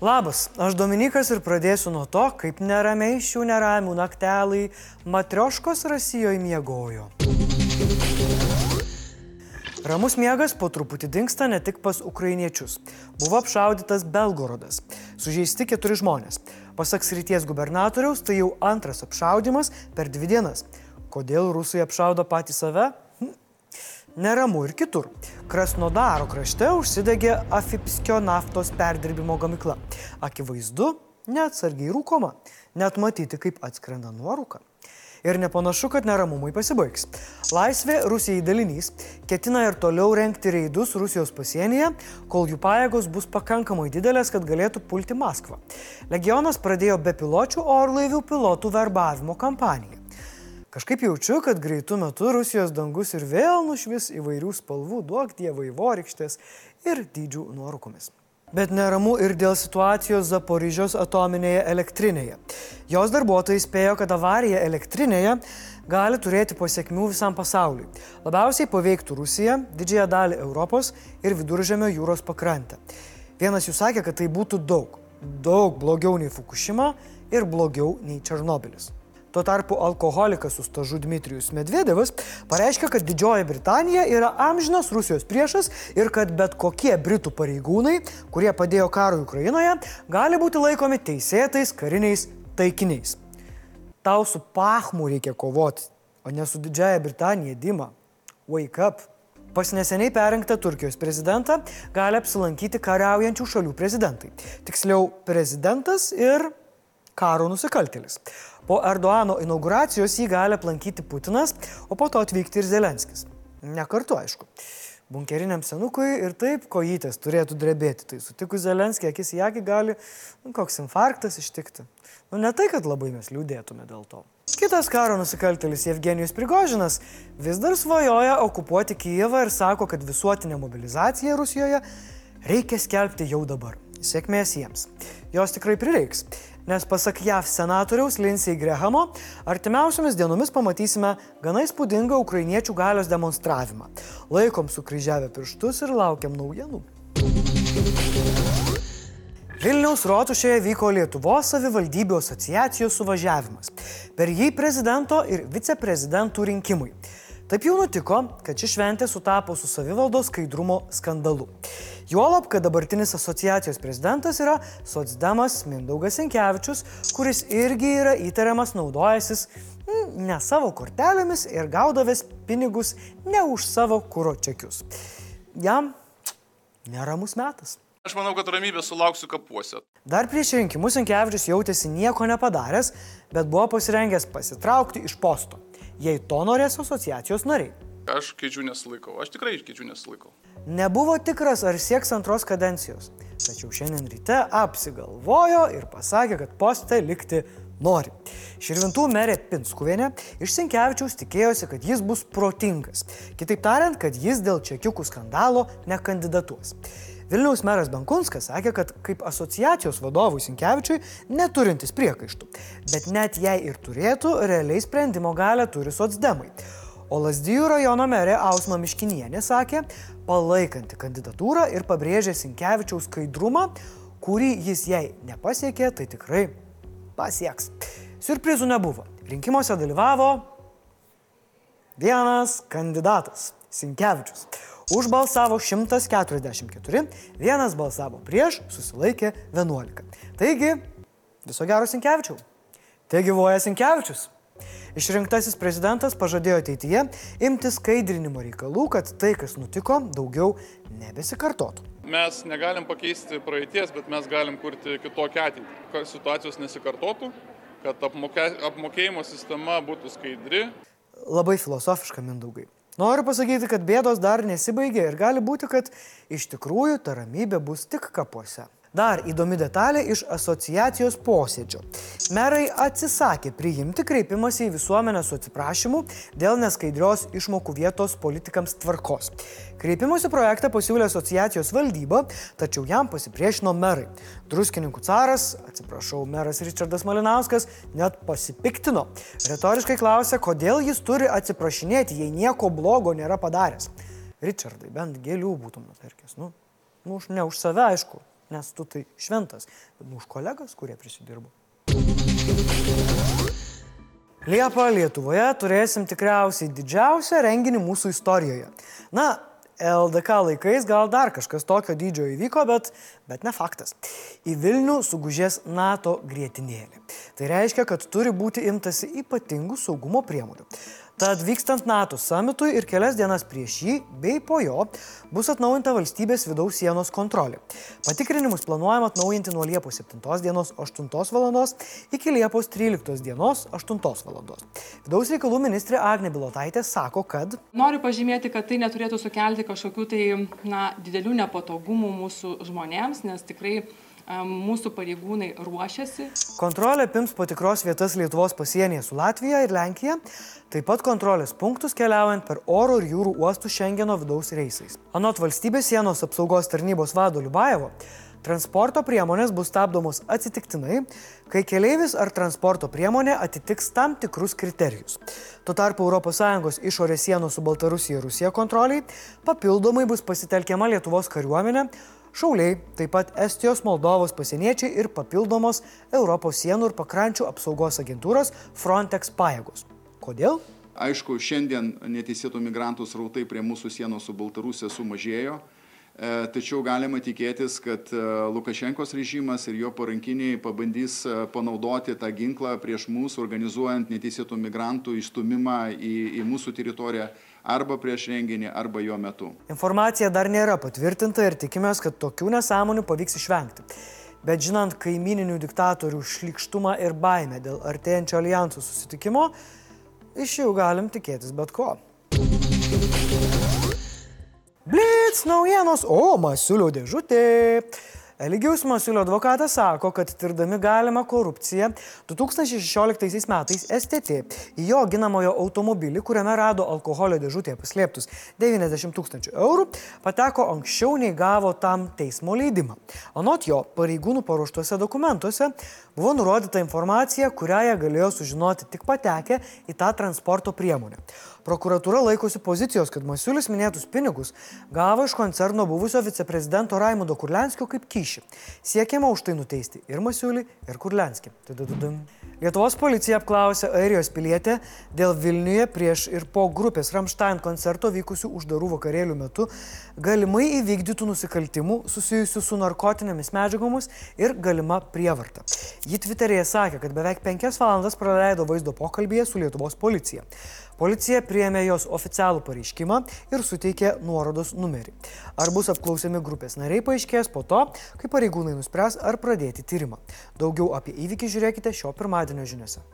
Labas, aš Dominikas ir pradėsiu nuo to, kaip neramiai šių neramių naktelai matrioškos Rasijoje miegojo. Ramus miegas po truputį dinksta ne tik pas ukrainiečius. Buvo apšaudytas Belgorodas. Sužeisti keturi žmonės. Pasak srities gubernatoriaus, tai jau antras apšaudimas per dvi dienas. Kodėl rusai apšaudo patį save? Neramu ir kitur. Krasnodaro krašte užsidegė Afipskio naftos perdirbimo gamykla. Akivaizdu, neatsargiai rūkoma. Net matyti, kaip atskrenda nuorūka ir nepanašu, kad neramumai pasibaigs. Laisvė Rusijai dalinys ketina ir toliau renkti reidus Rusijos pasienyje, kol jų pajėgos bus pakankamai didelės, kad galėtų pulti Maskvą. Legionas pradėjo bepiločių orlaivių pilotų verbavimo kampaniją. Kažkaip jaučiu, kad greitų metų Rusijos dangus ir vėl nušvis įvairių spalvų, duok dievai vorykštės ir dydžių nuorūkomis. Bet neramu ir dėl situacijos Zaporižios atominėje elektrinėje. Jos darbuotojai spėjo, kad avarija elektrinėje gali turėti pasiekmių visam pasauliui. Labiausiai paveiktų Rusiją, didžiąją dalį Europos ir viduržėmio jūros pakrantę. Vienas jų sakė, kad tai būtų daug, daug blogiau nei Fukushima ir blogiau nei Černobilis. Tuo tarpu alkoholikas su stažu Dmitrijus Medvedevas pareiškia, kad Didžioji Britanija yra amžinas Rusijos priešas ir kad bet kokie Britų pareigūnai, kurie padėjo karui Ukrainoje, gali būti laikomi teisėtais kariniais taikiniais. Tau su Pachmu reikia kovoti, o ne su Didžiaja Britanija, Dima. Wake up. Pas neseniai perrinktą Turkijos prezidentą gali apsilankyti kariaujančių šalių prezidentai. Tiksliau, prezidentas ir karo nusikaltėlis. Po Erdoano inauguracijos jį gali aplankyti Putinas, o po to atvykti ir Zelenskis. Ne kartu, aišku. Bunkeriniam senukui ir taip kojytės turėtų drebėti. Tai sutikus Zelenskį akis į akį gali nu, koks infarktas ištikti. Nu ne tai, kad labai mes liūdėtume dėl to. Kitas karo nusikaltelis Evgenijus Prigožinas vis dar svajoja okupuoti Kyivą ir sako, kad visuotinė mobilizacija Rusijoje reikia skelbti jau dabar. Sėkmės jiems. Jos tikrai prireiks nes pasak JAV senatoriaus Lindsey Grahamo, artimiausiomis dienomis pamatysime gana įspūdingą ukrainiečių galios demonstravimą. Laikom sukryžiavę pirštus ir laukiam naujienų. Vilniaus rotušėje vyko Lietuvos savivaldybių asociacijos suvažiavimas. Per jį prezidento ir viceprezidentų rinkimai. Taip jau nutiko, kad ši šventė sutapo su savivaldos skaidrumo skandalu. Juolab, kad dabartinis asociacijos prezidentas yra socdemas Mindaugas Inkevičius, kuris irgi yra įtariamas naudojasis mm, ne savo kortelėmis ir gaudavęs pinigus ne už savo kūro čekius. Jam neramus metas. Aš manau, kad ramybę sulauksiu kapuose. Dar prieš rinkimus Inkevičius jautėsi nieko nepadaręs, bet buvo pasirengęs pasitraukti iš posto, jei to norės asociacijos nariai. Aš keičiu nesilaikau, aš tikrai keičiu nesilaikau. Nebuvo tikras, ar sieks antros kadencijos, tačiau šiandien ryte apsigalvojo ir pasakė, kad poste likti nori. Širvintų merė Pinskuvienė iš Sinkevičiaus tikėjosi, kad jis bus protingas. Kitaip tariant, kad jis dėl čekiukų skandalo nekandidatuos. Vilniaus meras Bankunskas sakė, kad kaip asociacijos vadovui Sinkevičiui neturintis priekaištų. Bet net jei ir turėtų, realiai sprendimo galę turi socdemai. O Lasdijų rajono merė Ausma Miškinienė sakė, palaikanti kandidatūrą ir pabrėžė Sinkevičiaus skaidrumą, kurį jis jai nepasiekė, tai tikrai pasieks. Surprizų nebuvo. Rinkimuose dalyvavo vienas kandidatas - Sinkevičius. Užbalsavo 144, vienas balsavo prieš, susilaikė 11. Taigi, viso gero Sinkevičiau. Tai gyvoja Sinkevičius. Išrinktasis prezidentas pažadėjo ateityje imti skaidrinimo reikalų, kad tai, kas nutiko, daugiau nebesikartotų. Mes negalim pakeisti praeities, bet mes galim kurti kitokią ateitį, kad situacijos nesikartotų, kad apmokė, apmokėjimo sistema būtų skaidri. Labai filosofiška mindaugai. Noriu pasakyti, kad bėdos dar nesibaigė ir gali būti, kad iš tikrųjų ta ramybė bus tik kapuose. Dar įdomi detalė iš asociacijos posėdžio. Merai atsisakė priimti kreipimąsi į visuomenę su atsiprašymu dėl neskaidrios išmokų vietos politikams tvarkos. Kreipimosi projektą pasiūlė asociacijos valdyba, tačiau jam pasipriešino merai. Druskininkų caras, atsiprašau, meras Richardas Malinauskas net pasipiktino. Retoriškai klausė, kodėl jis turi atsiprašinėti, jei nieko blogo nėra padaręs. Richardai, bent gėlių būtum nupirkęs. Nu, nu, ne už save, aišku nes tu tai šventas, nu už kolegas, kurie prisidirbo. Liepą Lietuvoje turėsim tikriausiai didžiausią renginį mūsų istorijoje. Na, LDK laikais gal dar kažkas tokio dydžio įvyko, bet, bet ne faktas. Į Vilnių sugužės NATO grėtinėlė. Tai reiškia, kad turi būti imtasi ypatingų saugumo priemonių. Tad vykstant NATO samitui ir kelias dienas prieš jį bei po jo bus atnaujinta valstybės vidaus sienos kontrolė. Patikrinimus planuojama atnaujinti nuo Liepos 7 dienos 8 val. iki Liepos 13 dienos 8 val. Vidaus reikalų ministrė Agne Bilotaitė sako, kad Noriu pažymėti, kad tai neturėtų sukelti kažkokių tai na, didelių nepatogumų mūsų žmonėms, nes tikrai mūsų pareigūnai ruošiasi. Kontrolė apims patikros vietas Lietuvos pasienyje su Latvija ir Lenkija, taip pat kontrolės punktus keliaujant per oro ir jūrų uostų Šengeno vidaus reisais. Anot valstybės sienos apsaugos tarnybos vado Liubajevo, transporto priemonės bus stabdomos atsitiktinai, kai keleivis ar transporto priemonė atitiks tam tikrus kriterijus. Tuo tarpu ES išorės sienos su Baltarusija ir Rusija kontroliai papildomai bus pasitelkiama Lietuvos kariuomenė, Šauliai, taip pat Estijos, Moldovos pasieniečiai ir papildomos Europos sienų ir pakrančių apsaugos agentūros Frontex pajėgos. Kodėl? Aišku, šiandien neteisėtų migrantų srautai prie mūsų sienos su Baltarusija sumažėjo, e, tačiau galima tikėtis, kad e, Lukašenkos režimas ir jo parankiniai pabandys e, panaudoti tą ginklą prieš mūsų, organizuojant neteisėtų migrantų išstumimą į, į mūsų teritoriją arba prieš renginį, arba jo metu. Informacija dar nėra patvirtinta ir tikimės, kad tokių nesąmonių pavyks išvengti. Bet žinant kaimininių diktatorių šlikštumą ir baimę dėl artėjančio alijansų susitikimo, iš jų galim tikėtis bet ko. Blitz naujienos, o Masiulio dėžutė. Eligijus Masiulio advokatas sako, kad tirdami galimą korupciją 2016 metais STT į jo ginamojo automobilį, kuriame rado alkoholio dėžutėje paslėptus 90 tūkstančių eurų, pateko anksčiau nei gavo tam teismo leidimą. Anot jo, pareigūnų paruoštuose dokumentuose buvo nurodyta informacija, kurią jie galėjo sužinoti tik patekę į tą transporto priemonę. Prokuratūra laikosi pozicijos, kad Masiulis minėtus pinigus gavo iš koncerno buvusio viceprezidento Raimundo Kurlenskio kaip kyšį. Siekiama už tai nuteisti ir Masiulį, ir Kurlenskį. Lietuvos policija apklausė Airijos pilietę dėl Vilniuje prieš ir po grupės Ramstein koncerto vykusių uždarų vakarėlių metu galimai įvykdytų nusikaltimų susijusių su narkotinėmis medžiagomis ir galima prievarta. Ji Twitter'yje sakė, kad beveik penkias valandas praleido vaizdo pokalbėje su Lietuvos policija. Policija priėmė jos oficialų pareiškimą ir suteikė nuorodos numerį. Ar bus apklausiami grupės nariai paaiškės po to, kai pareigūnai nuspręs, ar pradėti tyrimą. Daugiau apie įvykį žiūrėkite šio pirmadienio žiniuose.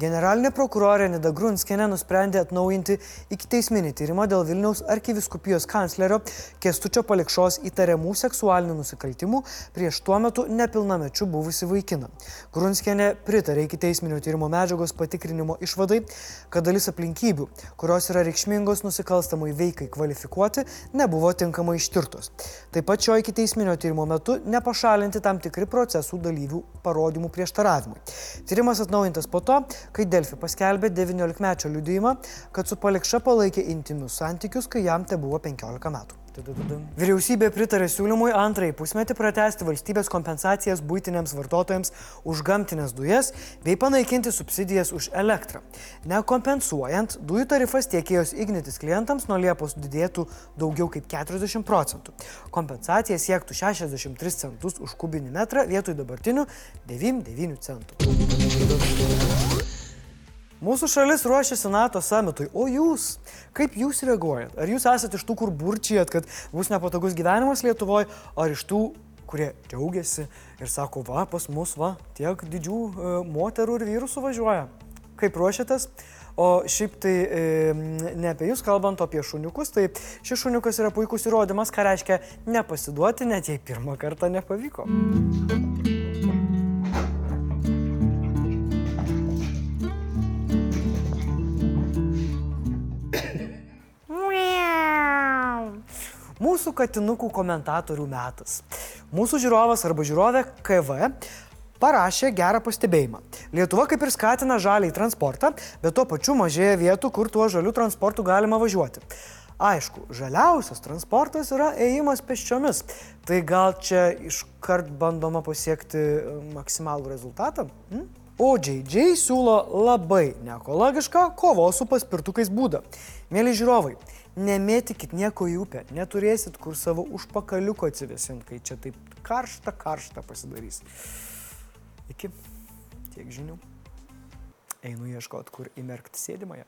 Generalinė prokurorė Nida Grunskienė nusprendė atnaujinti iki teisminį tyrimą dėl Vilniaus arkiviskupijos kanclerio Kestučio palikšos įtariamų seksualinių nusikaltimų prieš tuo metu nepilnamečių buvusi vaikiną. Grunskienė pritarė iki teisminio tyrimo medžiagos patikrinimo išvadai, kad dalis aplinkybių, kurios yra reikšmingos nusikalstamai veikai kvalifikuoti, nebuvo tinkamai ištirtos. Taip pat šio iki teisminio tyrimo metu nepašalinti tam tikri procesų dalyvių parodymų prieštaravimai. Tyrimas atnaujintas po to, kai Delfi paskelbė 19-mečio liudijimą, kad su palikša palaikė intimius santykius, kai jam te buvo 15 metų. Vyriausybė pritarė siūlymui antrąjį pusmetį pratesti valstybės kompensacijas būtiniams vartotojams už gamtinės dujas bei panaikinti subsidijas už elektrą. Nekompensuojant, dujų tarifas tiekėjos Ignitis klientams nuo Liepos didėtų daugiau kaip 40 procentų. Kompensacija siektų 63 centus už kubinį metrą vietoj dabartinių 9,9 centų. Mūsų šalis ruošiasi NATO samitui, o jūs, kaip jūs reaguojat? Ar jūs esate iš tų, kur burčijat, kad bus nepatogus gyvenimas Lietuvoje, ar iš tų, kurie džiaugiasi ir sako, va, pas mus, va, tiek didžių e, moterų ir vyrų suvažiuoja? Kaip ruošiatės? O šiaip tai e, ne apie jūs kalbant, o apie šuniukus, tai šis šuniukas yra puikus įrodymas, ką reiškia nepasiduoti, net jei pirmą kartą nepavyko. Mūsų katinukų komentatorių metas. Mūsų žiūrovas arba žiūrovė KV parašė gerą pastebėjimą. Lietuva kaip ir skatina žaliai transportą, bet tuo pačiu mažėja vietų, kur tuo žaliu transportu galima važiuoti. Aišku, žaliausias transportas yra ėjimas pėsčiomis. Tai gal čia iškart bandoma pasiekti e, maksimalų rezultatą? Hm? O JJ siūlo labai neekologišką kovos su paspirtukais būdą. Mėly žiūrovai, nemėtykit nieko į upę, neturėsit kur savo užpakaliuko atsivesinti, kai čia taip karšta, karšta pasidarys. Iki tiek žinių. Einu ieškoti, kur įmerkti sėdimąją.